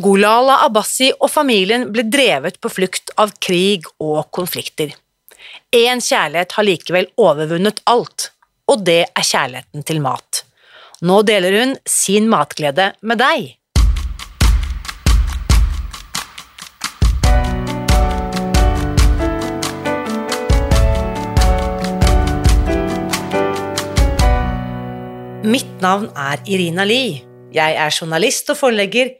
Golala Abbasi og familien ble drevet på flukt av krig og konflikter. Én kjærlighet har likevel overvunnet alt, og det er kjærligheten til mat. Nå deler hun sin matglede med deg. Mitt navn er Irina Lie. Jeg er journalist og forlegger,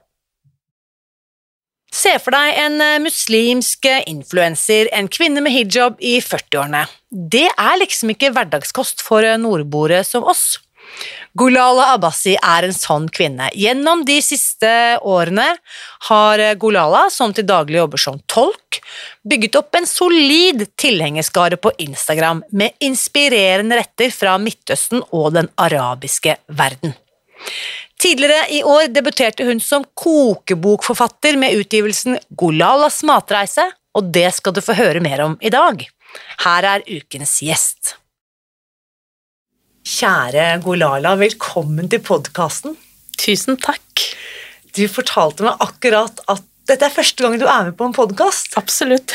Se for deg en muslimsk influenser, en kvinne med hijab i 40-årene. Det er liksom ikke hverdagskost for nordboere som oss. Gulala Abbasi er en sånn kvinne. Gjennom de siste årene har Gulala, som til daglig jobber som tolk, bygget opp en solid tilhengerskare på Instagram med inspirerende retter fra Midtøsten og den arabiske verden. Tidligere i år debuterte hun som kokebokforfatter med utgivelsen Gulalas matreise, og det skal du få høre mer om i dag. Her er ukens gjest. Kjære Golala, velkommen til podkasten. Tusen takk. Du fortalte meg akkurat at dette er første gang du er med på en podkast. Absolutt.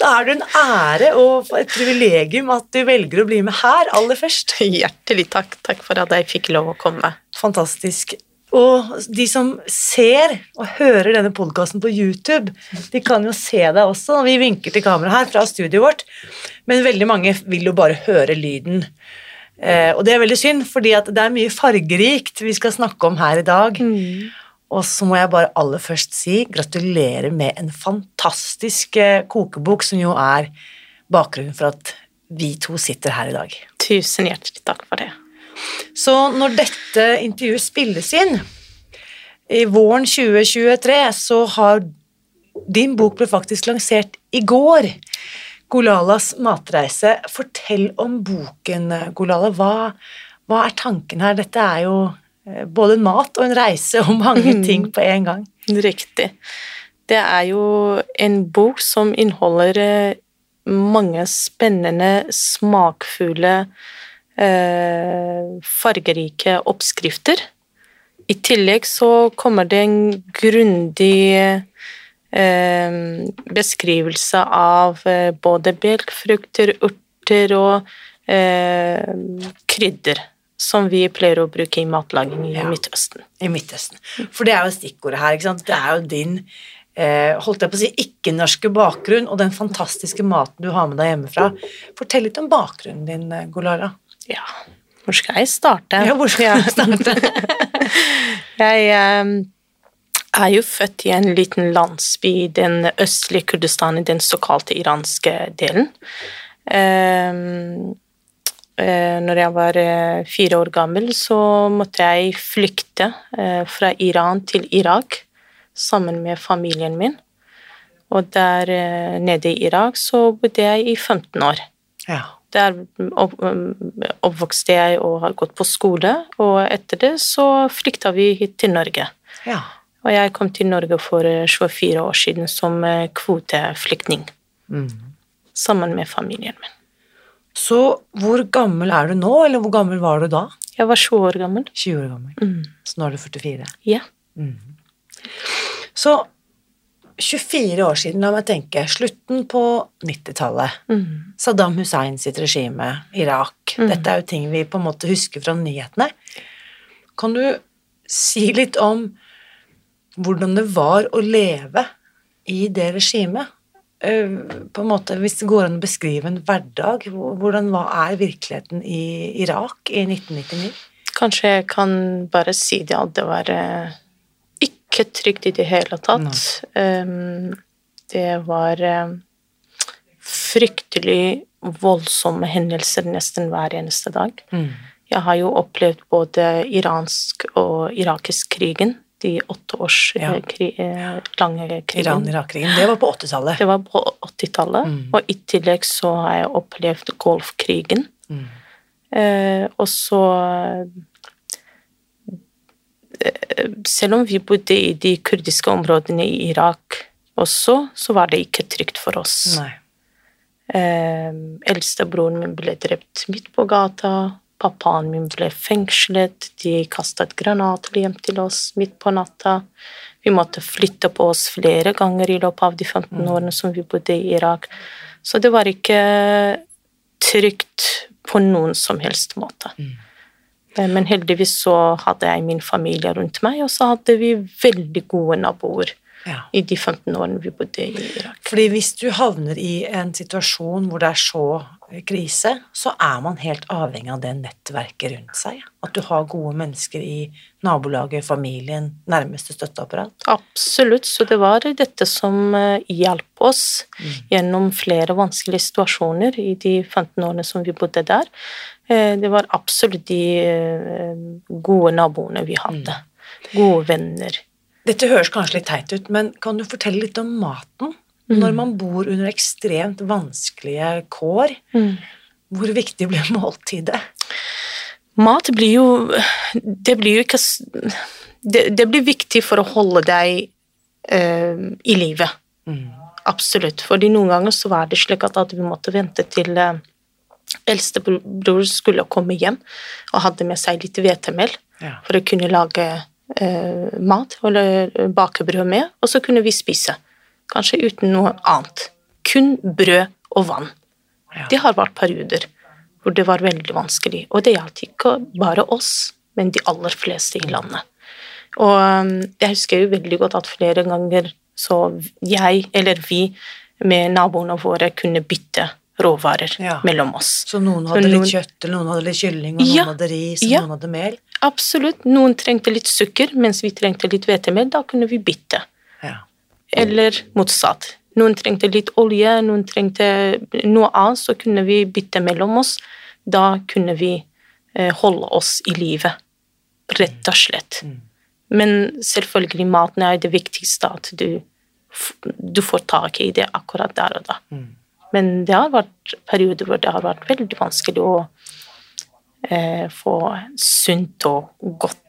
Da er det en ære og et privilegium at du velger å bli med her aller først. Hjertelig takk. Takk for at jeg fikk lov å komme. Fantastisk. Og de som ser og hører denne podkasten på YouTube, de kan jo se deg også. Vi vinker til kamera her fra studioet vårt, men veldig mange vil jo bare høre lyden. Eh, og det er veldig synd, fordi det er mye fargerikt vi skal snakke om her i dag. Mm. Og så må jeg bare aller først si gratulerer med en fantastisk eh, kokebok, som jo er bakgrunnen for at vi to sitter her i dag. Tusen hjertelig takk for det. Så når dette intervjuet spilles inn i våren 2023, så har din bok ble faktisk lansert i går. Golalas matreise. Fortell om boken, Golala. Hva, hva, er tanken her? Dette er jo eh, både en mat og en reise og mange ting på en gang. Riktig. Det er jo en bok som inneholder eh, mange spennende, smakfulle fargerike oppskrifter. I tillegg så kommer det en grundig eh, beskrivelse av eh, både belgfrukter, urter og krydder som vi pleier å bruke i matlaging i ja, Midtøsten. I Midtøsten. For det er jo stikkordet her. ikke sant? Det er jo din eh, holdt jeg på å si, ikke-norske bakgrunn og den fantastiske maten du har med deg hjemmefra. Fortell litt om bakgrunnen din, Golara. Ja, hvor skal jeg starte? Ja, hvor skal jeg starte? jeg um, er jo født i en liten landsby i den østlige Kurdistan, i den såkalte iranske delen. Um, uh, når jeg var fire år gammel, så måtte jeg flykte fra Iran til Irak sammen med familien min. Og der nede i Irak så bodde jeg i 15 år. Ja. Der oppvokste jeg og har gått på skole, og etter det så flykta vi hit til Norge. Ja. Og jeg kom til Norge for 24 år siden som eh, kvoteflyktning. Mm. Sammen med familien min. Så hvor gammel er du nå, eller hvor gammel var du da? Jeg var 20 år gammel. 20 år gammel. Mm. Så nå er du 44? Ja. Mm. Så 24 år siden, la meg tenke, slutten på 90-tallet. Mm. Saddam Hussein sitt regime, Irak. Mm. Dette er jo ting vi på en måte husker fra nyhetene. Kan du si litt om hvordan det var å leve i det regimet? eh, på en måte, Hvis det går an å beskrive en hverdag, hvordan hva er virkeligheten i Irak i 1999? Kanskje jeg kan bare si det at det var eh, ikke trygt i det hele tatt. Um, det var eh, fryktelig voldsomme hendelser nesten hver eneste dag. Jeg har jo opplevd både iransk og irakisk krigen, de åtte års Ja. eh, kri, eh, lange krigen. Iran-Irak-krigen. Det var på 80-tallet. Det var på 80-tallet, Mm. og i tillegg så har jeg opplevd Golfkrigen. Mm. Eh, og så Selv om vi bodde i de kurdiske områdene i Irak også, så var det ikke trygt for oss. Nei. Eh, Eldstebroren min ble drept midt på gata. Pappaen min ble fengslet. De kastet granater hjem til oss midt på natta. Vi måtte flytte på oss flere ganger i løpet av de 15 årene som vi bodde i Irak. Så det var ikke trygt på noen som helst måte. Mm. Eh, Men heldigvis så hadde jeg min familie rundt meg, og så hadde vi veldig gode naboer Ja. i de 15 årene vi bodde i Irak. Fordi hvis du havner i en situasjon hvor det er så krise, så er man helt avhengig av det nettverket rundt seg. At du har gode mennesker i nabolaget, familien, nærmeste støtteapparat. Absolutt, så det var dette som eh, hjalp oss gjennom flere vanskelige situasjoner i de 15 årene som vi bodde der. Eh, Det var absolutt de eh, gode naboene vi hadde. Gode venner. Dette høres kanskje litt teit ut, men kan du fortelle litt om maten? Når man bor under ekstremt vanskelige kår, hvor viktig blir måltidet? Mat blir jo Det blir jo ikke Det, det blir viktig for å holde deg eh, i live. Absolutt. Fordi noen ganger så var det slik at vi måtte vente til eh, eldstebror skulle komme hjem og hadde med seg litt hvetemel Ja. for å kunne lage eh, mat eller bake brød med, og så kunne vi spise. Kanskje uten noe annet. Kun brød og vann. Ja. Det har vært perioder hvor det var veldig vanskelig, og det gjaldt ikke bare oss, men de aller fleste i landet. Og um, jeg husker jo veldig godt at flere ganger så jeg eller vi med naboene våre kunne bytte råvarer Ja. mellom oss. Så noen Så hadde noen- litt kjøtt, eller noen hadde litt kylling, og noen Ja. hadde ris, og Ja. noen hadde mel. Absolutt. Noen trengte litt sukker, mens vi trengte litt hvetemel. Da kunne vi bytte. Ja. Eller motsatt. Noen trengte litt olje, noen trengte noe annet, så kunne vi bytte mellom oss. Da kunne vi eh, holde oss i live, rett og slett. Men selvfølgelig, maten er det viktigste, at du, du får tak i det akkurat der og da. Men det har vært perioder hvor det har vært veldig vanskelig å eh, få sunt og godt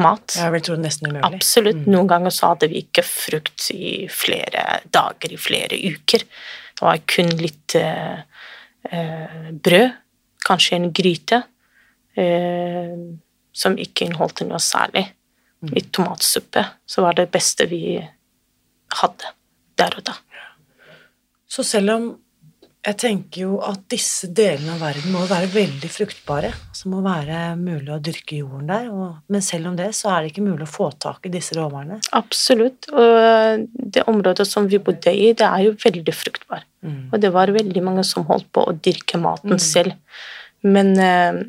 mat. Jeg vil tro det nesten umulig. Absolutt. Noen ganger så hadde vi ikke frukt i flere dager, i flere uker. Det var kun litt eh, eh, brød, kanskje en gryte, eh, som ikke inneholdt noe særlig. Litt tomatsuppe. Så var det beste vi hadde der og da. Så selv om jeg tenker jo at disse delene av verden må være veldig fruktbare, så må være mulig å dyrke jorden der, men selv om det, så er det ikke mulig å få tak i disse råvarene. Absolutt. Og det området som vi bodde i, det er jo veldig fruktbart. Og det var veldig mange som holdt på å dyrke maten selv. Men øh,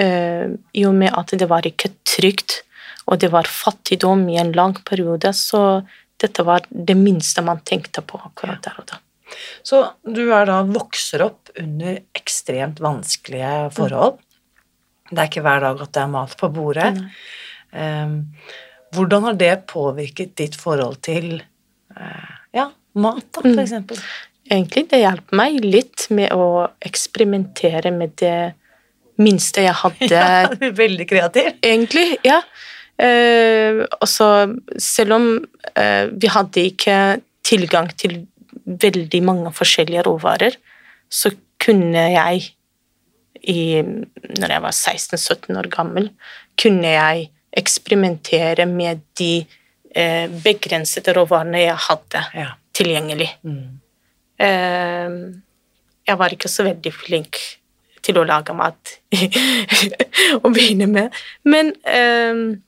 øh, i og med at det var ikke trygt, og det var fattigdom i en lang periode, så dette var det minste man tenkte på akkurat der og da. Så du er da vokser opp under ekstremt vanskelige forhold. Det er ikke hver dag at det er mat på bordet. Um, hvordan har det påvirket ditt forhold til eh, ja, mat, da, for eksempel? Egentlig det hjalp meg litt med å eksperimentere med det minste jeg hadde Ja, du er veldig kreativ. Egentlig, ja. Eh, også, selv om eh, vi hadde ikke tilgang til veldig mange forskjellige råvarer, så kunne jeg i, når jeg var 16-17 år gammel, kunne jeg eksperimentere med de eh, begrensede råvarene jeg hadde Ja. tilgjengelig. Mm. Eh, jeg var ikke så veldig flink til å lage mat å begynne med. Men eh,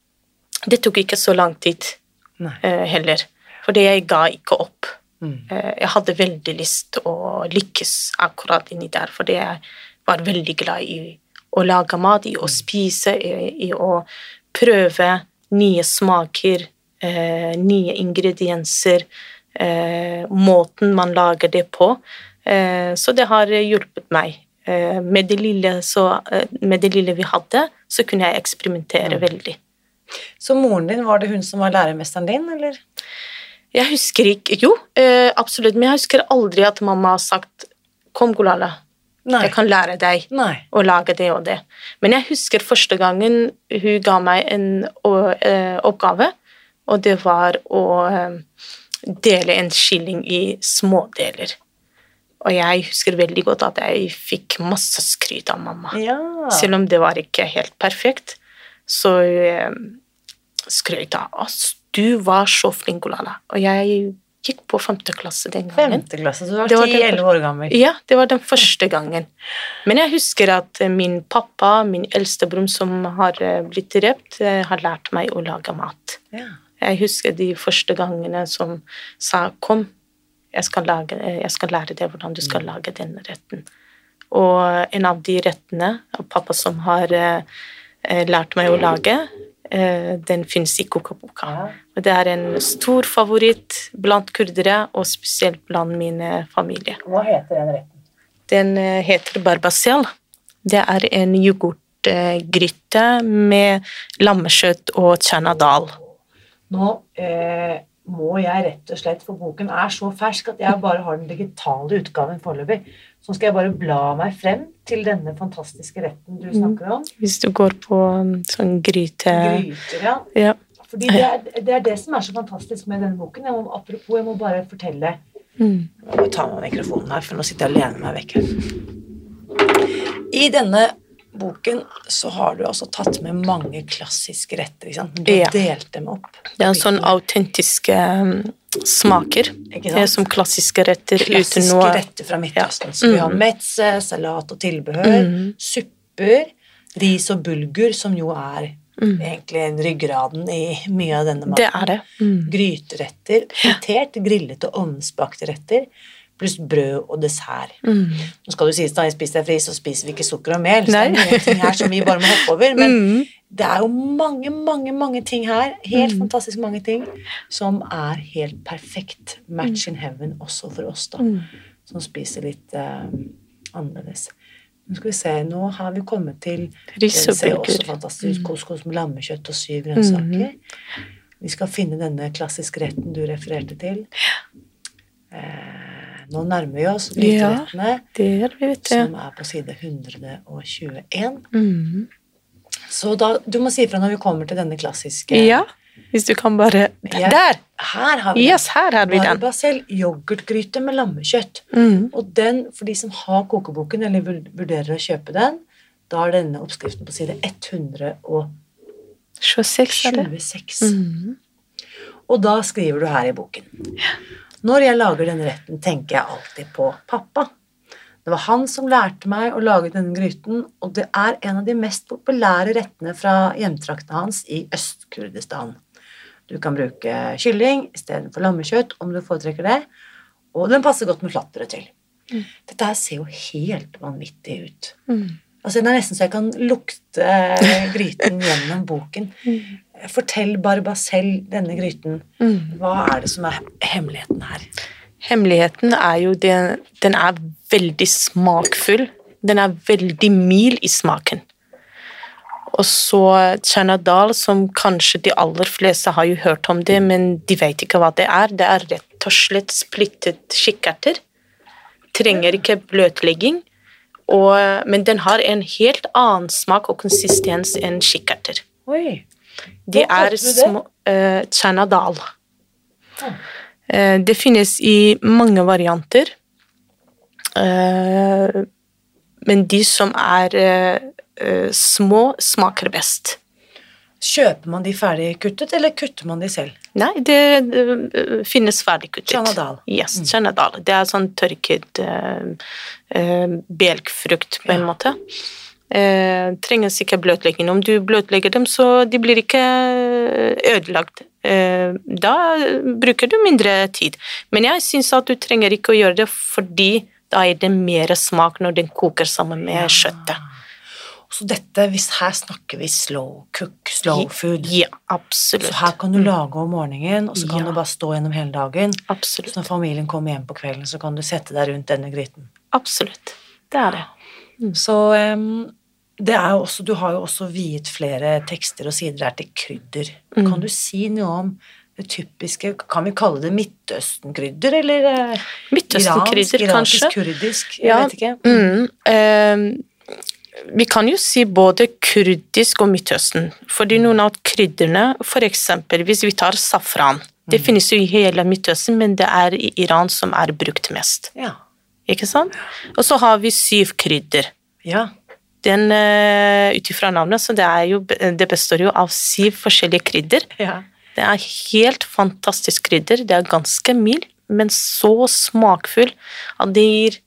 det tok ikke så lang tid eh, heller. Fordi jeg ga ikke opp. Mm. Eh, Jeg hadde veldig lyst til å lykkes akkurat inni der, fordi jeg var veldig glad i å lage mat, i å spise, i, i å prøve nye smaker, eh, nye ingredienser, eh, måten man lager det på. Eh, så det har hjulpet meg. Eh, med, det lille, så, eh, med det lille vi hadde, så kunne jeg eksperimentere veldig. Så moren din, var det hun som var læremesteren din, eller? Jeg husker ikke Jo, eh, absolutt, men jeg husker aldri at mamma har sagt 'Kom, Golala, jeg kan lære deg Nei. å lage det og det'. Men jeg husker første gangen hun ga meg en å, eh, oppgave, og det var å eh, dele en skilling i smådeler. Og jeg husker veldig godt at jeg fikk masse skryt av mamma. Ja. Selv om det var ikke helt perfekt, så eh, skrøt jeg oss. Du var så flink, Olala. Og jeg gikk på femte klasse den gangen. Femte klasse, så du var ti-elleve 10-11 år gammel. Ja, det var den første gangen. Men jeg husker at min pappa, min eldste bror som har eh, blitt drept, eh, har lært meg å lage mat. Ja. Jeg husker de første gangene som sa 'kom, jeg skal, lage, eh, jeg skal lære deg hvordan du skal lage denne retten'. Og en av de rettene av pappa som har lært meg å lage, eh, den fins i kokeboka. Ja. Og det er en stor favoritt blant kurdere, og spesielt blant min eh, familie. Hva heter den retten? Den eh, heter barbasel. Det er en yoghurtgryte med lammekjøtt og chanadal. Nå eh, må jeg rett og slett, for boken er så fersk at jeg bare har den digitale utgaven foreløpig. Så skal jeg bare bla meg frem til denne fantastiske retten du snakker om. Hvis du går på um, sånn gryte Gryter, ja. ja. Fordi det er, det er det som er så fantastisk med denne boken. Jeg må, apropos, jeg må bare fortelle Mm. Jeg må ta med mikrofonen her, for nå sitter jeg alene med meg vekk. I denne boken så har du altså tatt med mange klassiske retter. ikke sant? Du har Ja. delt dem opp. Det er sånn autentiske um, smaker. Det er som klassiske retter uten Klassiske retter fra Midtøsten. Så vi har Mm. metze, salat og tilbehør, supper, ris og bulgur, som jo er Mm. egentlig ryggraden i mye av denne maten. Det er det. Mm. Gryteretter, fritert, grillet og ovnsbakte retter, pluss brød og dessert. Mm. Nå skal du sies da, jeg spiser deg fri, så spiser vi ikke sukker og mel. Så Nei. det er mye ting her som vi bare må hoppe over. Men Mm. det er jo mange, mange, mange ting her, helt Mm. fantastisk mange ting, som er helt perfekt match in heaven også for oss, da. Mm. Som spiser litt uh, annerledes. Nå skal vi se, nå har vi kommet til Ris og fantastisk ut. Couscous med lammekjøtt og syv grønnsaker. Vi skal finne denne klassiske retten du refererte til. Eh, nå nærmer vi oss Ja. gryterettene, Det vi, vet som er på side 121. Mm. Så da, du må si ifra når vi kommer til denne klassiske Ja, hvis du kan bare Ja. Der! Her har vi Yes, her har vi den. Barbacel yoghurtgryte med lammekjøtt. Mm. Og den, for de som har kokeboken, eller vurderer å kjøpe den, da er denne oppskriften på side 126. 26 er det. Mm. Og da skriver du her i boken. Når jeg lager denne retten, tenker jeg alltid på pappa. Det var han som lærte meg å lage denne gryten, og det er en av de mest populære rettene fra hjemtraktene hans i Øst-Kurdistan. Du kan bruke kylling istedenfor lammekjøtt om du foretrekker det, og den passer godt med flatbrød til. Dette her ser jo helt vanvittig ut. Mm. Altså, det er nesten så jeg kan lukte gryten gjennom boken. Fortell Barbacell denne gryten. Mm. Hva er det som er hemmeligheten her? Hemmeligheten er jo den, den er veldig smakfull. Den er veldig mild i smaken. Og så chana dal, som kanskje de aller fleste har jo hørt om det, men de vet ikke hva det er. Det er rett og slett splittet kikkerter. Trenger ikke bløtlegging. Og, men den har en helt annen smak og konsistens enn kikkerter. Oi. De er det? små uh, chana dal. Eh, det finnes i mange varianter. Uh, men de som er uh, små, smaker best. Kjøper man de ferdig kuttet, eller kutter man de selv? Nei, det, eh, finnes ferdig kuttet. Chanadal. Yes, mm. Chanadal. Det er sånn tørket uh, belgfrukt, på en Ja. måte. Uh, trenges ikke bløtlegging. Om du bløtlegger dem, så de blir ikke ødelagt eh, da bruker du mindre tid. Men jeg syns at du trenger ikke å gjøre det fordi da er det mer smak når den koker sammen med kjøttet. Så dette, hvis her snakker vi slow cook, slow food. Ja, absolutt. Så her kan du lage om morgenen, og så kan Ja. du bare stå gjennom hele dagen. Absolutt. Så når familien kommer hjem på kvelden, så kan du sette deg rundt denne gryten. Absolutt. Det er det. Så em, det er jo også, du har jo også viet flere tekster og sider her til krydder. Mm. Kan du si noe om det typiske Kan vi kalle det Midtøsten-krydder, eller eh, Midtøsten-krydder, iransk, kanskje. kurdisk? Jeg Ja. vet ikke. Mm. Eh, vi kan jo si både kurdisk og Midtøsten, fordi noen av krydderne, eksempel hvis vi tar safran, det finnes jo i hele Midtøsten, men det er i Iran som er brukt mest. Ja. Ikke sant? Og så har vi syv krydder. ja. Den, uh, Ut ifra navnet, så det, jo, det består jo av syv forskjellige krydder. ja. Det er helt fantastisk krydder. Det er ganske mild, men så smakfull at det gir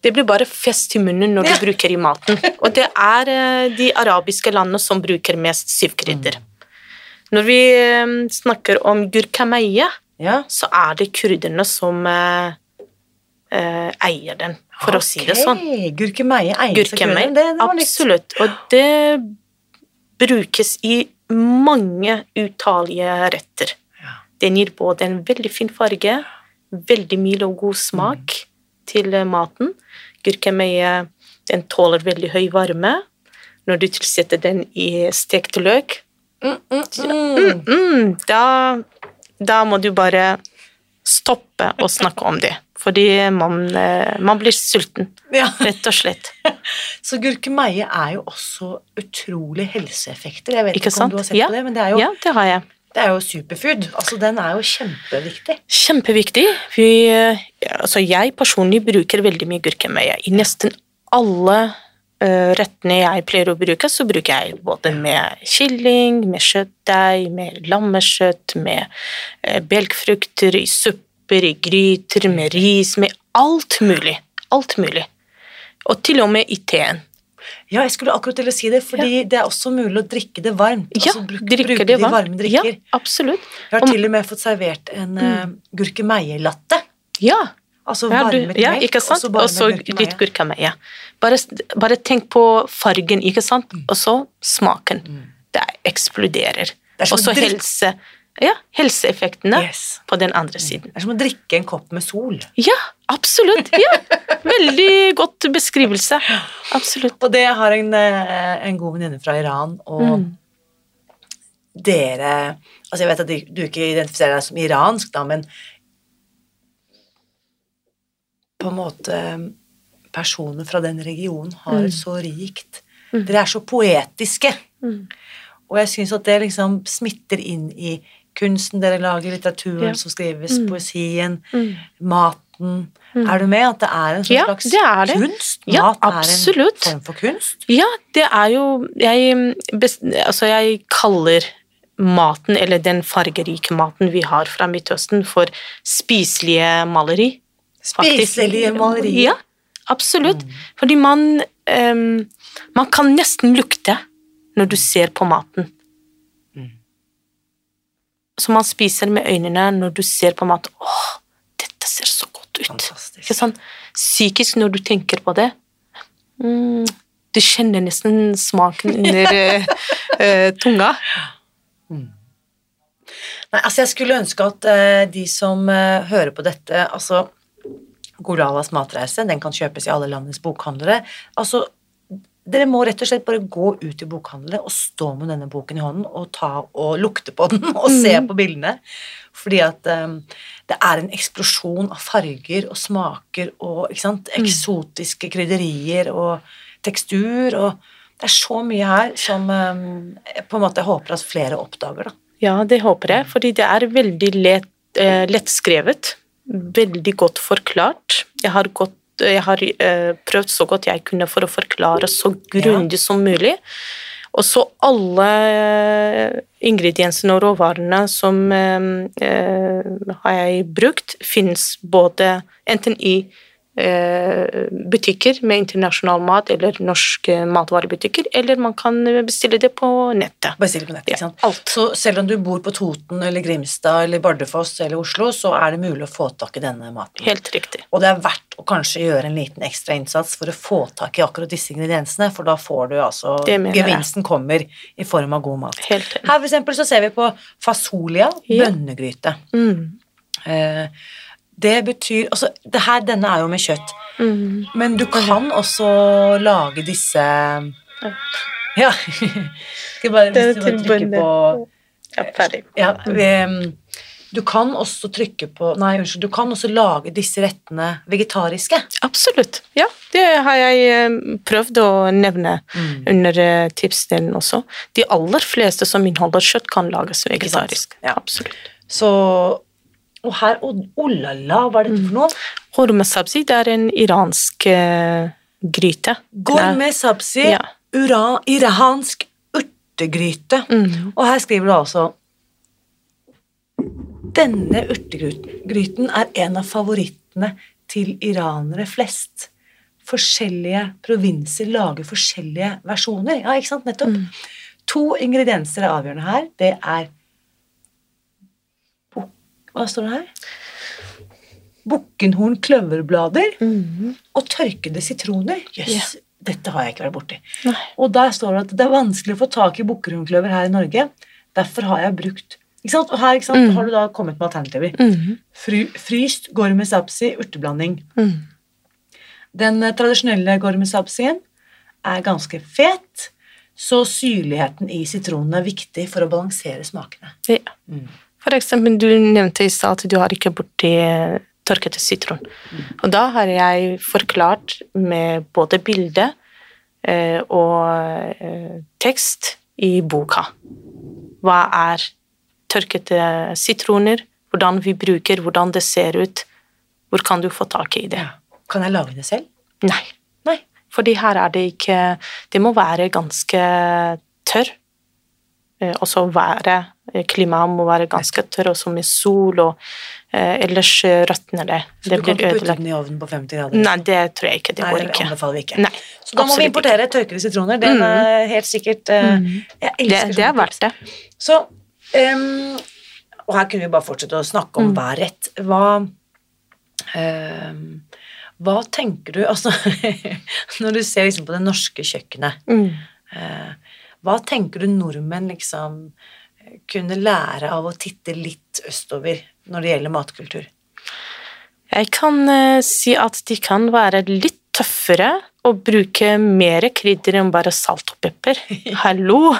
Det blir bare fest i munnen når du Ja. bruker i maten. Og det er eh, de arabiske landene som bruker mest syvkrydder. Når vi eh, snakker om gurkameie, ja. så er det krydderne som eh, eier den, for å si det sånn. Gurkemeie eier Gurkemeie. Det, det absolutt. Og det brukes i mange utallige retter. Ja. Den gir både en veldig fin farge, veldig mild og god smak til eh, maten. Gurkemeie den tåler veldig høy varme. Når du tilsetter den i stekt løk, Mm, mm, mm. mm, da, da må du bare stoppe å snakke om det. Fordi man, eh, man blir sulten, Ja. rett og slett. Så gurkemeie er jo også utrolig helseeffekter. Jeg vet ikke, Ikke om du har sett Ja. på det, men det er, jo, Ja, det har jeg. det er jo superfood. Altså, den er jo kjempeviktig. Kjempeviktig. Vi, eh, altså jeg personlig bruker veldig mye gurkemeie. I nesten alle uh, rettene jeg pleier å bruke, så bruker jeg både med kylling, med kjøttdeig, med lammekjøtt, med uh, belgfrukter, i supper, i gryter, med ris, med alt mulig. Alt mulig. Og til og med i teen. Ja, jeg skulle akkurat til å si det, fordi det er også mulig å drikke det varmt. Ja, altså, bruke, drikke bruke det de varmt. varme drikker. Ja, absolutt. Jeg har Om- til og med fått servert en uh, gurkemeie-latte. Ja, Altså Ja, varmet ja, melk, og så bare med litt gurkemeie. gurkemeie. Bare, bare tenk på fargen, ikke sant? Og så smaken. Det eksploderer. Mm. er som Og så helse, ja, helseeffektene Yes. på den andre siden. Det er som å drikke en kopp med sol. Ja, absolutt! Ja. Veldig godt beskrivelse. Absolutt. Og det har en, eh, en god venninne fra Iran, og Mm. dere Altså, jeg vet at du, du ikke identifiserer deg som iransk, da, men på en måte Personer fra den regionen har mm. så rikt Dere er så poetiske. Mm. Og jeg syns at det liksom smitter inn i kunsten dere lager, litteraturen Ja. som skrives, poesien, Mm. maten. Er du med? At det er en sånn Ja, slags det er det. kunst? Ja, Mat absolutt. er en form for kunst? Ja, det er jo Jeg, altså jeg kaller maten, eller den fargerike maten vi har fra Midtøsten, for spiselige maleri. faktisk. Spiselige maleri? Ja, absolutt. Fordi man um, Man kan nesten lukte når du ser på maten. Så man spiser med øynene når du ser på mat Åh, dette ser så godt ut. Sant? Psykisk, når du tenker på det mm, Du kjenner nesten smaken under uh, tunga. tunga. Nei, altså jeg skulle ønske at uh, de som uh, hører på dette, altså Goralas matreise, den kan kjøpes i alle landets bokhandlere. Altså, dere må rett og slett bare gå ut i bokhandelen og stå med denne boken i hånden og ta og lukte på den og se på bildene. Fordi at um, det er en eksplosjon av farger og smaker og sant, eksotiske krydderier og tekstur og det er så mye her som jeg på en måte håper at flere oppdager, da. Ja, det håper jeg, fordi det er veldig lett, eh, lettskrevet. Veldig godt forklart. Jeg har, gått, jeg har eh, prøvd så godt jeg kunne for å forklare så grundig som mulig. Og så alle eh, ingrediensene og råvarene som eh, eh, har jeg brukt, fins både enten i butikker med internasjonal mat, eller norske matvarebutikker, eller man kan bestille det på nettet. Bestille på nettet, ikke Ja, alt. Så selv om du bor på Toten eller Grimstad eller Bardufoss eller Oslo, så er det mulig å få tak i denne maten. Helt riktig. Og det er verdt å kanskje gjøre en liten ekstra innsats for å få tak i akkurat disse ingrediensene, for da får du altså mener jeg. Gevinsten kommer i form av god mat. Helt enig. Her for eksempel så ser vi på fasolia Ja. bønnegryte. Mm. Eh, det betyr Altså, det her, denne er jo med kjøtt, Mm. men du kan også lage disse Ja. Skal bare, hvis du bare trykker på Ja, ferdig. ja, vi, Du kan også trykke på Nei, unnskyld. Du kan også lage disse rettene vegetariske. Absolutt. Ja, det har jeg prøvd å nevne Mm. under eh, tipsdelen også. De aller fleste som inneholder kjøtt, kan lages vegetarisk. Ja. Absolutt. Så Og her Oh la la, hva er dette for noe? Horme sabzi det er en iransk uh, gryte. Gourmet sabzi, Ja. Uran, iransk urtegryte. Mm. Og her skriver du altså Denne urtegryten er en av favorittene til iranere flest. Forskjellige provinser lager forskjellige versjoner. Ja, ikke sant? Nettopp. To ingredienser er avgjørende her. Det er Hva står det her? Bukkenhorn kløverblader Mm. og tørkede sitroner. Jøss, dette har jeg ikke vært borti. Nei. Og der står det at det er vanskelig å få tak i bukkenhornkløver her i Norge. Derfor har jeg brukt ikke sant? Og her ikke sant, Mm. har du da kommet med alternativer. Mm. Fry, fryst gourmet sapsi, urteblanding. Mm. Den eh, tradisjonelle gourmet sapsien er ganske fet, så syrligheten i sitronen er viktig for å balansere smakene. Ja. Mm. For eksempel, du nevnte i stad at du har ikke borti eh, tørkete sitron. Og da har jeg forklart med både bilde eh, og eh, tekst i boka. Hva er tørkete sitroner, hvordan vi bruker, hvordan det ser ut, hvor kan du få tak i det? Kan jeg lage det selv? Nei. Nei. Fordi her er det ikke Det må være ganske tørr. Eh, Også være eh, Klimaet må være ganske tørr, også med sol, og eh, ellers eh, råtner det. Så Det du kan blir ikke putte den i ovnen på 50 grader? Nei, det tror jeg ikke. Det Nei, går ikke. anbefaler vi ikke. Nei, Så da må vi importere importere tørkede sitroner. Det Mm. er helt sikkert eh, Mm. Jeg Det, elsker det sånne er verdt det. Så um, Og her kunne vi bare fortsette å snakke om Mm. hver rett. Hva um, Hva tenker du Altså, når du ser liksom på det norske kjøkkenet Mm. eh, Hva tenker du nordmenn liksom kunne lære av å titte litt østover når det gjelder matkultur? Jeg kan eh, si at de kan være litt tøffere og bruke mer krydder enn bare salt og pepper. Hallo!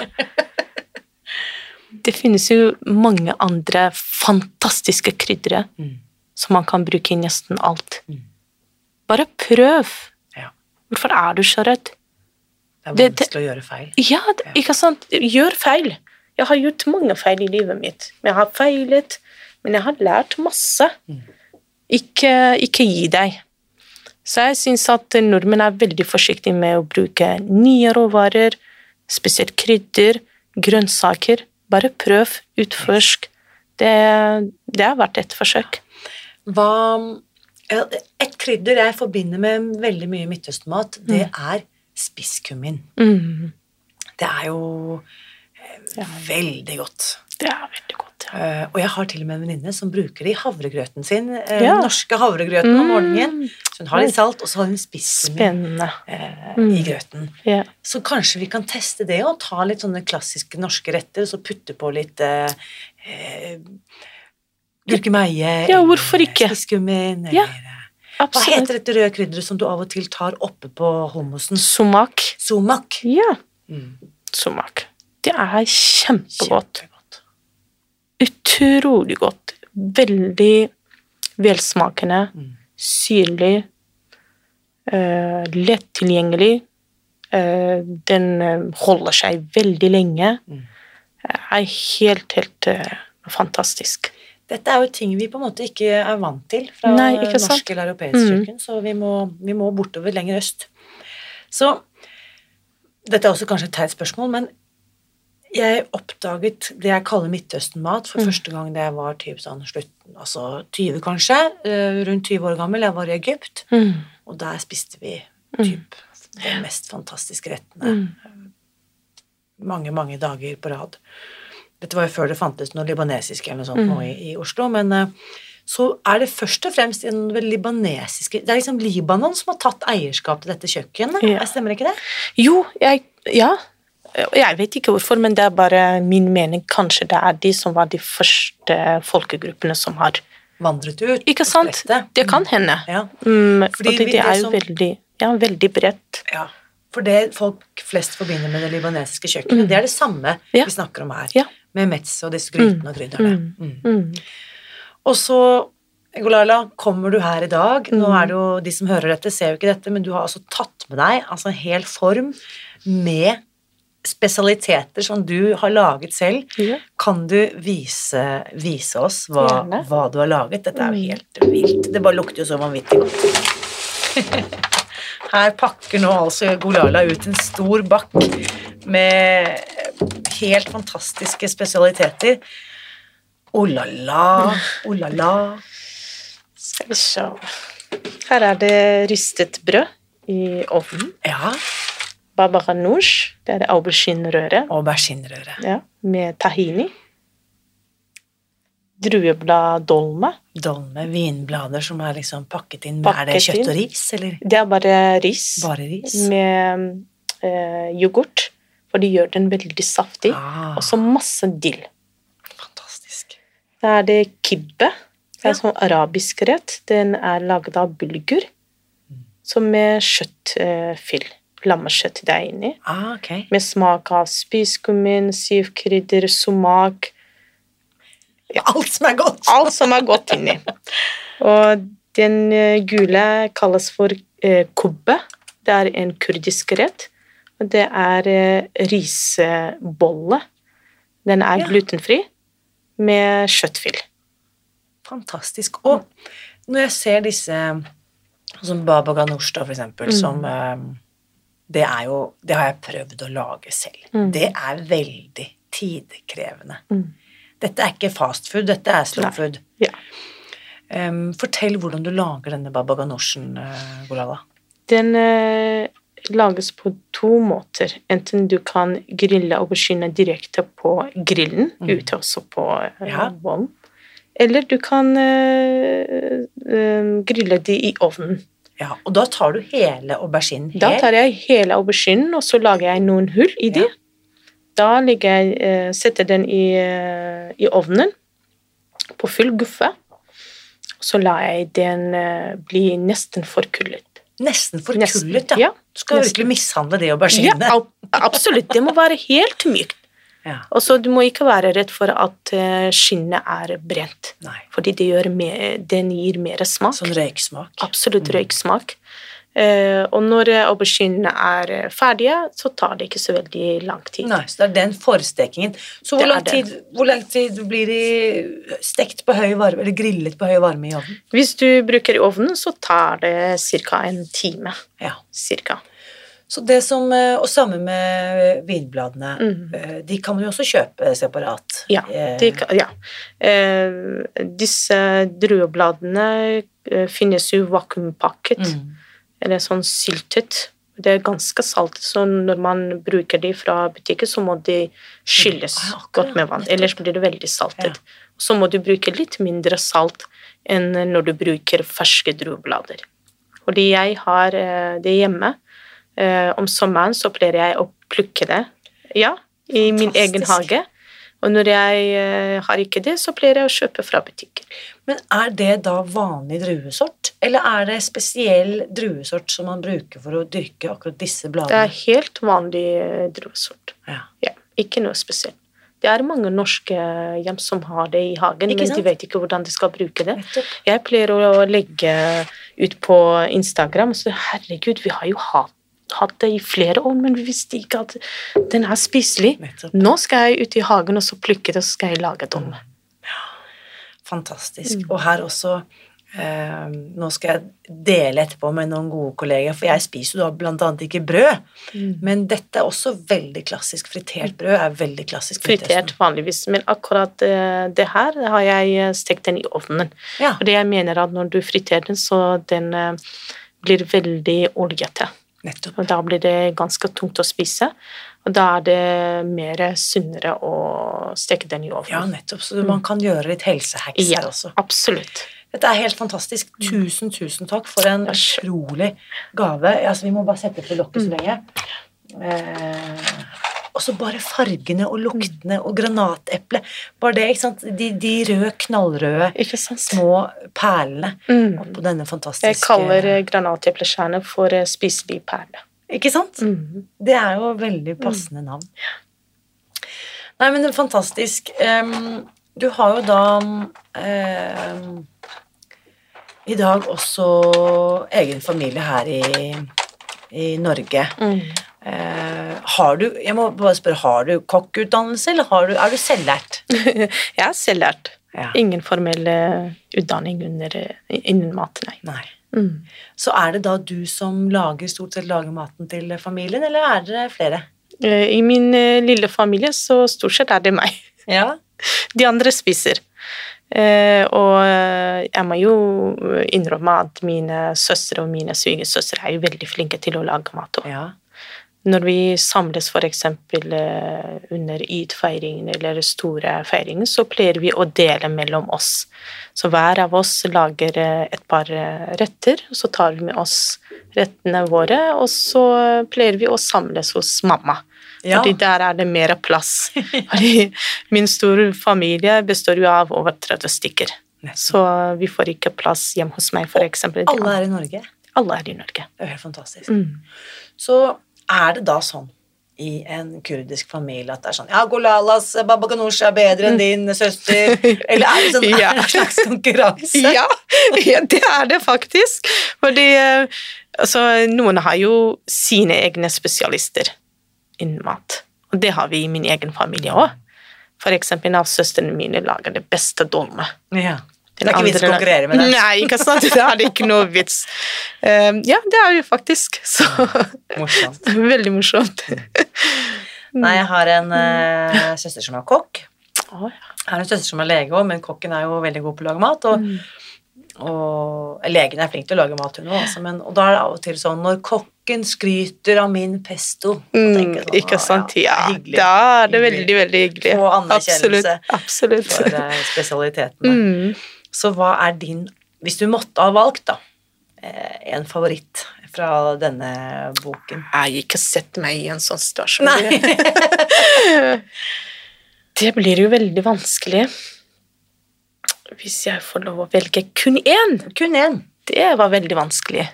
Det finnes jo mange andre fantastiske krydder Mm. som man kan bruke i nesten alt. Mm. Bare prøv! Ja. Hvorfor er du så redd? Det er vanskelig å gjøre feil. Ja, ikke sant? Gjør feil. Jeg har gjort mange feil i livet mitt. Jeg har feilet, men jeg har lært masse. Mm. Ikke, ikke gi deg. Så jeg syns at nordmenn er veldig forsiktige med å bruke nye råvarer, spesielt krydder, grønnsaker. Bare prøv, utforsk. Det, det har vært et forsøk. Hva Et krydder jeg forbinder med veldig mye midtøstmat, det er spisskummin. Mm, Det er jo ja. veldig godt. det er veldig godt. Ja. Uh, og jeg har til og med en venninne som bruker det i havregrøten sin. Uh, Ja. norske havregrøten om morgenen. Mm, Så hun har litt salt, og så har hun spisskummin eh, Mm. i grøten. Yeah. Så kanskje vi kan teste det og ta litt sånne klassiske norske retter, og så putte på litt uh, eh, gurkemeie Ja, hvorfor ikke? spisskummin eller Ja, Hva heter dette røde krydderet som du av og til tar oppe på hummusen? Sumak. Sumak. Ja, Mm. sumak. Det er kjempegodt. Kjempegodt. Utrolig godt. Veldig velsmakende, Mm. syrlig, Uh, lett tilgjengelig. Uh, den eh, holder seg veldig lenge. Mm. Er helt, helt uh, fantastisk. Dette er jo ting vi på en måte ikke er vant til fra Nei, norsk eller europeisk Mm. kjøkken, så vi må, vi må bortover lenger øst. Så dette er også kanskje et teit spørsmål, men Jeg oppdaget det jeg kaller Midtøsten-mat for første gang da jeg var typ sånn slutt, altså 20 kanskje, eh, rundt 20 år gammel. Jeg var i Egypt, Mm. og der spiste vi typ de mest fantastiske rettene. Mange, mange dager på rad. Dette var jo før det fantes noe libanesisk eller noe sånt nå i, i Oslo, men eh, så er det først og fremst en libanesiske Det er liksom Libanon som har tatt eierskap til dette kjøkkenet, Ja. stemmer ikke det? Jo, jeg Ja. Jeg vet ikke hvorfor, men det er bare min mening. Kanskje det er de som var de første folkegruppene som har Vandret ut. Ikke sant? Det kan hende. Ja. Mm, Fordi og det, det er jo som- veldig Ja, veldig bredt. Ja, for det folk flest forbinder med det libanesiske kjøkkenet, det er det samme Ja. vi snakker om her, Ja. Med metz og disse grytene og krydderne. Mm. Mm. Og så, Golala, kommer du her i dag, nå Mm. er det jo, de som hører dette ser jo ikke dette, men du har altså tatt med deg altså en hel form med spesialiteter som du har laget selv. Ja. Kan du vise, vise oss hva, hva du har laget? Dette er jo Mm. helt vilt. Det bare lukter jo så vanvittig godt. Her pakker nå altså Golala ut en stor bakk med helt fantastiske spesialiteter. Oh la la, oh la la. Skal vi se Her er det rystet brød i ovnen. Ja, Baba ganoush, det er auberginrøre Auberginerøret. ja, med tahini. Drueblad dolme. Dolme, vinblader som er liksom pakket inn. Pakket er det kjøtt inn. og ris, eller Det er bare ris bare ris? med eh, yoghurt, for det gjør den veldig saftig. Ah, Og så masse dill. fantastisk. Da er det kibbe. Det Ja. er sånn arabisk rett. Den er laget av bulgur, som med kjøttfyll. Lammekjøtt det er inni. Ah, okay. Med smak av spiskummin, sivkrydder, sumak Alt som er godt. Alt som er godt inni. Og den eh, gule kalles for eh, kubbe. Det er en kurdisk rett. Og det er eh, risebolle. Den er Ja. glutenfri med kjøttfyll. Fantastisk. Og når jeg ser disse som baba ganoush, da, for eksempel, Mm. som eh, Det er jo Det har jeg prøvd å lage selv. Mm. Det er veldig tidkrevende. Mm. Dette er ikke fast food, dette er slow food. Ja. Um, fortell hvordan du lager denne baba ganoushen, uh, Golala. Den uh, lages på to måter. Enten du kan grille aubergine direkte på grillen, Mm. ute også på uh, Ja. ovn. Eller du kan uh, eh, grille de i ovnen. Ja, og da tar du hele auberginen hel? Da tar jeg hele auberginen, og så lager jeg noen hull i de. Ja. Da legger jeg, setter jeg den i, eh, i ovnen på full guffe. Så lar jeg den eh, bli nesten forkullet. Nesten forkullet, ja. ja. Du skal Nesten. virkelig mishandle de Ja, auberginene. Ja, absolutt. Det må være helt mykt. Ja. Og så du må ikke være redd for at eh, skinnet er brent. Nei. Fordi det gjør mer, den gir mer smak. Sånn røyksmak. Absolutt Mm. røyksmak. Eh, og når eh, auberginene er eh, ferdige, så tar det ikke så veldig lang tid. Nei, så det er den forstekingen. Så hvor lang, tid, hvor lang tid blir de stekt på høy varme, eller grillet på høy varme i ovnen? Hvis du bruker i ovnen, så tar det ca. en time. Ja. Cirka. Så det som, eh, og samme med vinbladene, eh, de kan man jo også kjøpe separat. Ja, Eh, de, ja. Eh, disse druebladene eh, finnes jo vakuumpakket, mm. Eller sånn syltet. Det er ganske saltet, så når man bruker de fra butikken, så må de skylles Ja, godt med vann. Ellers blir det veldig saltet. Ja. Så må du bruke litt mindre salt enn når du bruker ferske drueblader. Fordi jeg har eh, det hjemme. Eh, Om sommeren så pleier jeg å plukke det, ja, i min egen Fantastisk. hage. Og når jeg eh, har ikke det, så pleier jeg å kjøpe fra butikken. Men er det da vanlig druesort, eller er det spesiell druesort som man bruker for å dyrke akkurat disse bladene? Det er helt vanlig eh, druesort. Ja. Ja, ikke noe spesielt. Det er mange norske hjem som har det i hagen, men de vet ikke hvordan de skal bruke det. Jeg pleier å legge ut på Instagram så herregud, vi har jo hatt, hatt det i flere år, men vi visste ikke at den er spiselig. Nettopp. Nå skal jeg ut i hagen og så plukke det, og så skal jeg lage dem. Fantastisk. Mm. Og her også eh, Nå skal jeg dele etterpå med noen gode kolleger, for jeg spiser jo da blant annet ikke brød. Men dette er også veldig klassisk. Fritert brød er veldig klassisk. Fritert vanligvis, men akkurat eh, det her har jeg eh, stekt den i ovnen. Ja. Og det jeg mener at når du friterer den, så den eh, blir veldig oljete. Nettopp. Og da blir det ganske tungt å spise. Og da er det mer sunnere å steke den i Ja, nettopp. Så man kan gjøre litt helsehacks Ja. her også. absolutt. Dette er helt fantastisk. Tusen, tusen takk for en utrolig gave. Altså, vi må bare sette på lokket så lenge. Eh, og så bare fargene og luktene og granateple. Bare det, ikke sant. De, de røde, knallrøde, Ikke sant? små perlene Mm. oppå denne fantastiske Jeg kaller eh, for eh, spiselig perle. Ikke sant? Mm. Det er jo veldig passende navn. Nei, men det er fantastisk. Du har jo da em, i dag også egen familie her i, i Norge. Mm. Eh, har du Jeg må bare spørre, har du kokkutdannelse, eller har du, er du selvlært? Jeg er selvlært. Ja. Ingen formell eh, utdanning under, eh, innen mat, nei. Nei. Mm. Så er det da du som lager stort sett lager maten til familien, eller er dere flere? I min lille familie så stort sett er det meg. Ja. De andre spiser. Og jeg må jo innrømme at mine søstre og mine svigersøstre er jo veldig flinke til å lage mat. også. ja. Når vi samles f.eks. Uh, under id-feiringen eller store feiringer, så pleier vi å dele mellom oss. Så hver av oss lager eh, et par eh, retter, og så tar vi med oss rettene våre, og så pleier vi å samles hos mamma. Ja. Fordi der er det mer plass. Fordi min store familie består jo av over 30 stykker. Så vi får ikke plass hjemme hos meg, f.eks. Alle er i Norge. Alle er i Norge. Det er helt fantastisk. Mm. Så er det da sånn i en kurdisk familie at det er sånn Ja, Golalas baba ganoush er bedre enn din søster. Eller er det sånn Ja. en slags konkurranse? Ja, ja, det er det faktisk. Fordi eh, altså, noen har jo sine egne spesialister innen mat. Og det har vi i min egen familie òg. For eksempel av søstrene mine lager det beste dolme. Ja. Det er ikke vits å konkurrere med det. Nei, ikke sant? det er ikke noe vits. Um, ja, det er jo faktisk. Så Morsomt. veldig morsomt. Nei, jeg har en uh, søster som er kokk. Ja. Jeg har en søster som er lege òg, men kokken er jo veldig god på å lage mat. Og, og legen er flink til å lage mat, hun òg, altså, men og da er det av og til sånn når kokken skryter av min pesto sånn, Mm, sånn, ikke sant? Ja, hyggelig, da er det veldig, veldig hyggelig. Og anerkjennelse Absolutt. for uh, eh, spesialitetene. Mm. Så hva er din Hvis du måtte ha valgt, da, eh, en favoritt fra denne boken? Jeg ikke sett meg i en sånn situasjon. Det blir jo veldig vanskelig hvis jeg får lov å velge kun én. Kun én. Det var veldig vanskelig.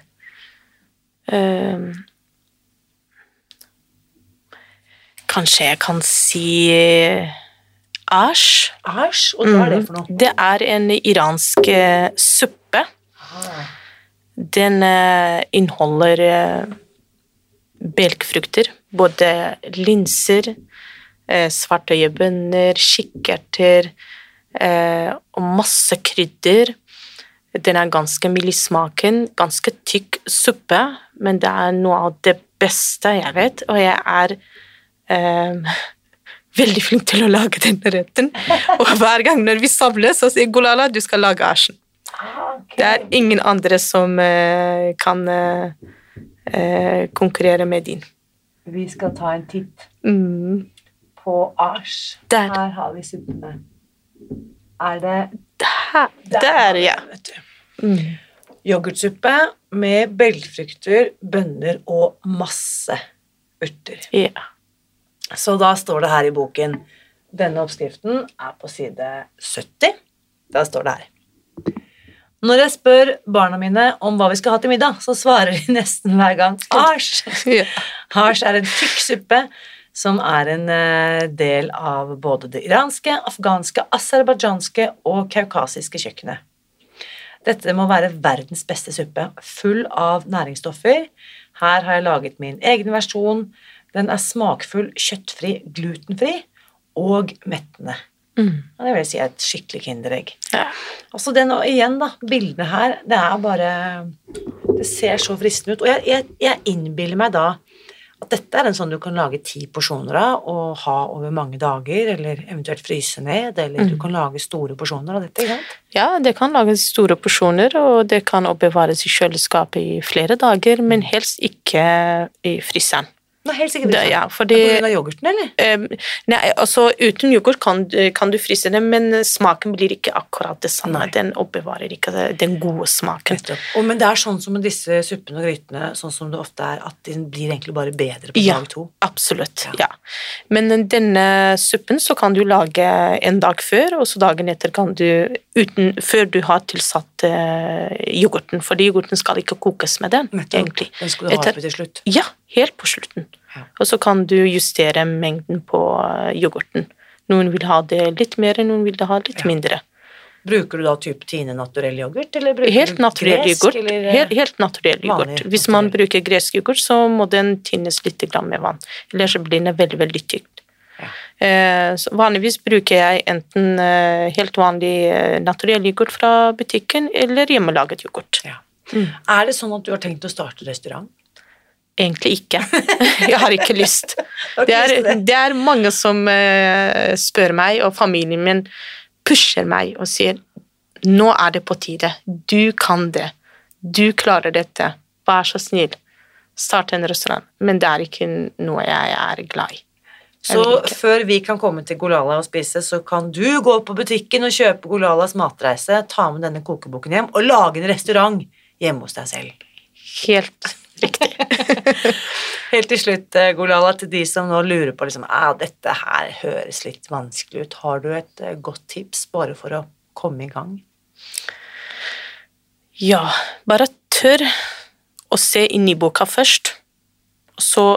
Um, kanskje jeg kan si Ash. Æsj, og hva er det for noe? Det er en iransk eh, suppe. Ah, Den eh, inneholder eh, belgfrukter, både linser, eh, svartøyebønner, kikkerter eh, og masse krydder. Den er ganske mild i smaken, ganske tykk suppe, men det er noe av det beste jeg vet, og jeg er eh, veldig flink til å lage denne retten. Og hver gang når vi samles, så sier Golala du skal lage asjen. Okay. Det er ingen andre som eh, kan eh, eh, konkurrere med din. Vi skal ta en titt Mm. på asj. Der. Her har vi suppene. Er det Der, Der der ja. vet du. Mm. Yoghurtsuppe med belgfrukter, bønner og masse urter. ja. Så da står det her i boken Denne oppskriften er på side 70. Da står det her. Når jeg spør barna mine om hva vi skal ha til middag, så svarer de nesten hver gang Asj. ja. Hasj er en tykk suppe som er en eh, del av både det iranske, afghanske, aserbajdsjanske og kaukasiske kjøkkenet. Dette må være verdens beste suppe, full av næringsstoffer. Her har jeg laget min egen versjon. Den er smakfull, kjøttfri, glutenfri og mettende. Mm. Det vil si et skikkelig kinderegg. Ja. Altså den, og igjen da, bildene her, det er bare Det ser så fristende ut. Og jeg, jeg, jeg innbiller meg da at dette er en sånn du kan lage ti porsjoner av og ha over mange dager, eller eventuelt fryse ned, eller du kan lage store porsjoner av dette, ikke sant? Ja, det kan lages store porsjoner, og det kan oppbevares i kjøleskapet i flere dager, men helst ikke i fryseren. Nei, helt sikkert ikke. ja, På fordi grunn av yoghurten, eller? Eh, nei, altså uten yoghurt kan, kan du fryse det, men smaken blir ikke akkurat det samme. Nei. Den oppbevarer ikke den gode smaken. Og, men det er sånn som med disse suppene og grytene, sånn som det ofte er, at de blir egentlig bare bedre på Ja. dag to. Absolutt, Ja. ja. Men denne suppen så kan du lage en dag før, og så dagen etter kan du uten, Før du har tilsatt eh, yoghurten, fordi yoghurten skal ikke kokes med den, Nettopp. egentlig. Den skal du ha Etter- oppi til slutt. Ja, helt på slutten. Og så kan du justere mengden på eh, yoghurten. Noen vil ha det litt mer, noen vil ha litt Ja. mindre. Bruker du da type Tine naturell yoghurt, eller bruker Helt du gresk, yoghurt. eller, Helt, helt naturell vanlig yoghurt. Hvis man naturell? bruker gresk yoghurt, så må den tinnes litt med vann. Ellers blir den veldig, veldig tykt. Ja. Eh, vanligvis bruker jeg enten eh, helt vanlig eh, naturell yoghurt fra butikken, eller hjemmelaget yoghurt. Ja. Mm. Er det sånn at du har tenkt å starte restaurant? Egentlig ikke. jeg har ikke lyst. Det er, det? er mange som eh, spør meg, og familien min pusher meg og sier nå er det på tide. Du kan det. Du klarer dette. Vær så snill. Start en restaurant. Men det er ikke noe jeg er glad i. Så før vi kan komme til Golala og spise, så kan du gå på butikken og kjøpe Golalas matreise, ta med denne kokeboken hjem og lage en restaurant hjemme hos deg selv. Helt riktig. Helt til slutt, eh, Golala, til de som nå lurer på liksom, ah, dette her høres litt vanskelig ut, har du et eh, godt tips bare for å komme i gang? Ja, bare tør å se inn i boka først. Så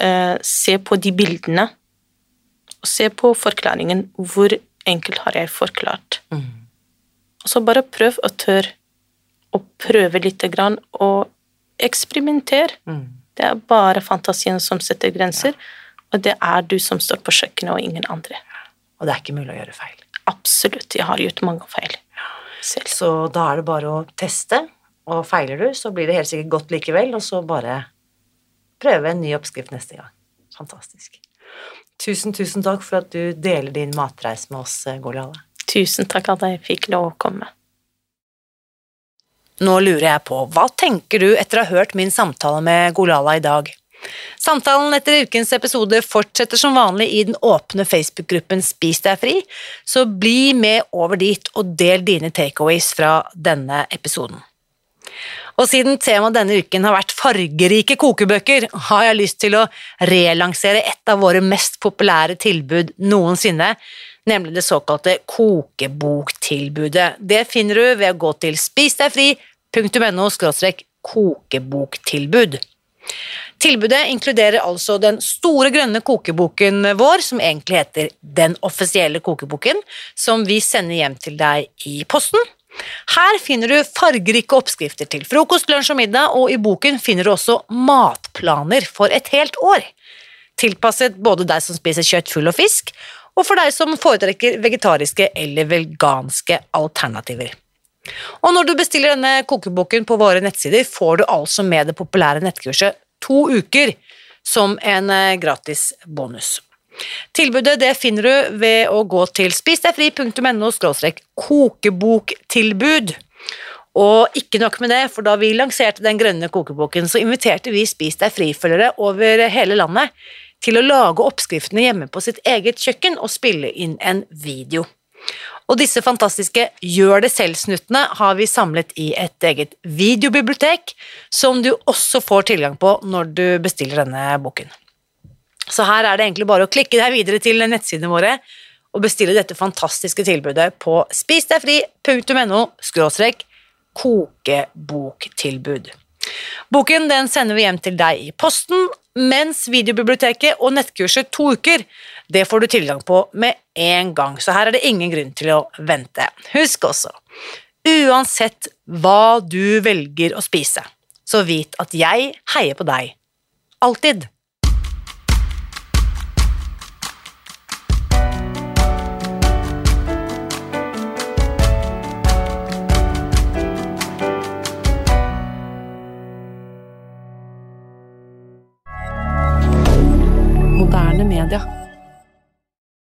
eh, se på de bildene. Og se på forklaringen. Hvor enkelt har jeg forklart? Og så bare prøv og tør å prøve lite grann, og eksperimenter. Mm. Det er bare fantasien som setter grenser, og det er du som står på kjøkkenet, og ingen andre. Og det er ikke mulig å gjøre feil. Absolutt, jeg har gjort mange feil selv. Så da er det bare å teste, og feiler du, så blir det helt sikkert godt likevel, og så bare prøve en ny oppskrift neste gang. Fantastisk. Tusen, tusen takk for at du deler din matreis med oss, eh, Tusen takk at jeg fikk lov å komme. Nå lurer jeg på, hva tenker du etter å ha hørt min samtale med Golala i dag? Samtalen etter ukens episode fortsetter som vanlig i den åpne Facebook-gruppen Spis deg fri, så bli med over dit og del dine takeaways fra denne episoden. Og siden temaet denne uken har vært fargerike kokebøker, har jeg lyst til å relansere et av våre mest populære tilbud noensinne, nemlig det såkalte kokeboktilbudet. Det finner du ved å gå til spisdegfri.no kokeboktilbud. Tilbudet inkluderer altså den store grønne kokeboken vår, som egentlig heter Den offisielle kokeboken, som vi sender hjem til deg i posten. Her finner du fargerike oppskrifter til frokost, lunsj og middag, og i boken finner du også matplaner for et helt år. Tilpasset både deg som spiser kjøtt, fugl og fisk, og for deg som foretrekker vegetariske eller veganske alternativer. Og når du bestiller denne kokeboken på våre nettsider, får du altså med det populære nettkurset to uker som en eh, gratis bonus. Tilbudet det finner du ved å gå til spisdegfri.no kokeboktilbud. Og ikke nok med det, for da vi lanserte den grønne kokeboken, så inviterte vi Spis deg fri-følgere over hele landet til å lage oppskriftene hjemme på sitt eget kjøkken og spille inn en video. Og disse fantastiske gjør det selv-snuttene har vi samlet i et eget videobibliotek, som du også får tilgang på når du bestiller denne boken. Så her er det egentlig bare å klikke deg videre til nettsidene våre og bestille dette fantastiske tilbudet på spisdegfri.no kokeboktilbud. Boken den sender vi hjem til deg i posten, mens videobiblioteket og nettkurset to uker det får du tilgang på med en gang, så her er det ingen grunn til å vente. Husk også, uansett hva du velger å spise, så vit at jeg heier på deg. Alltid. Canada.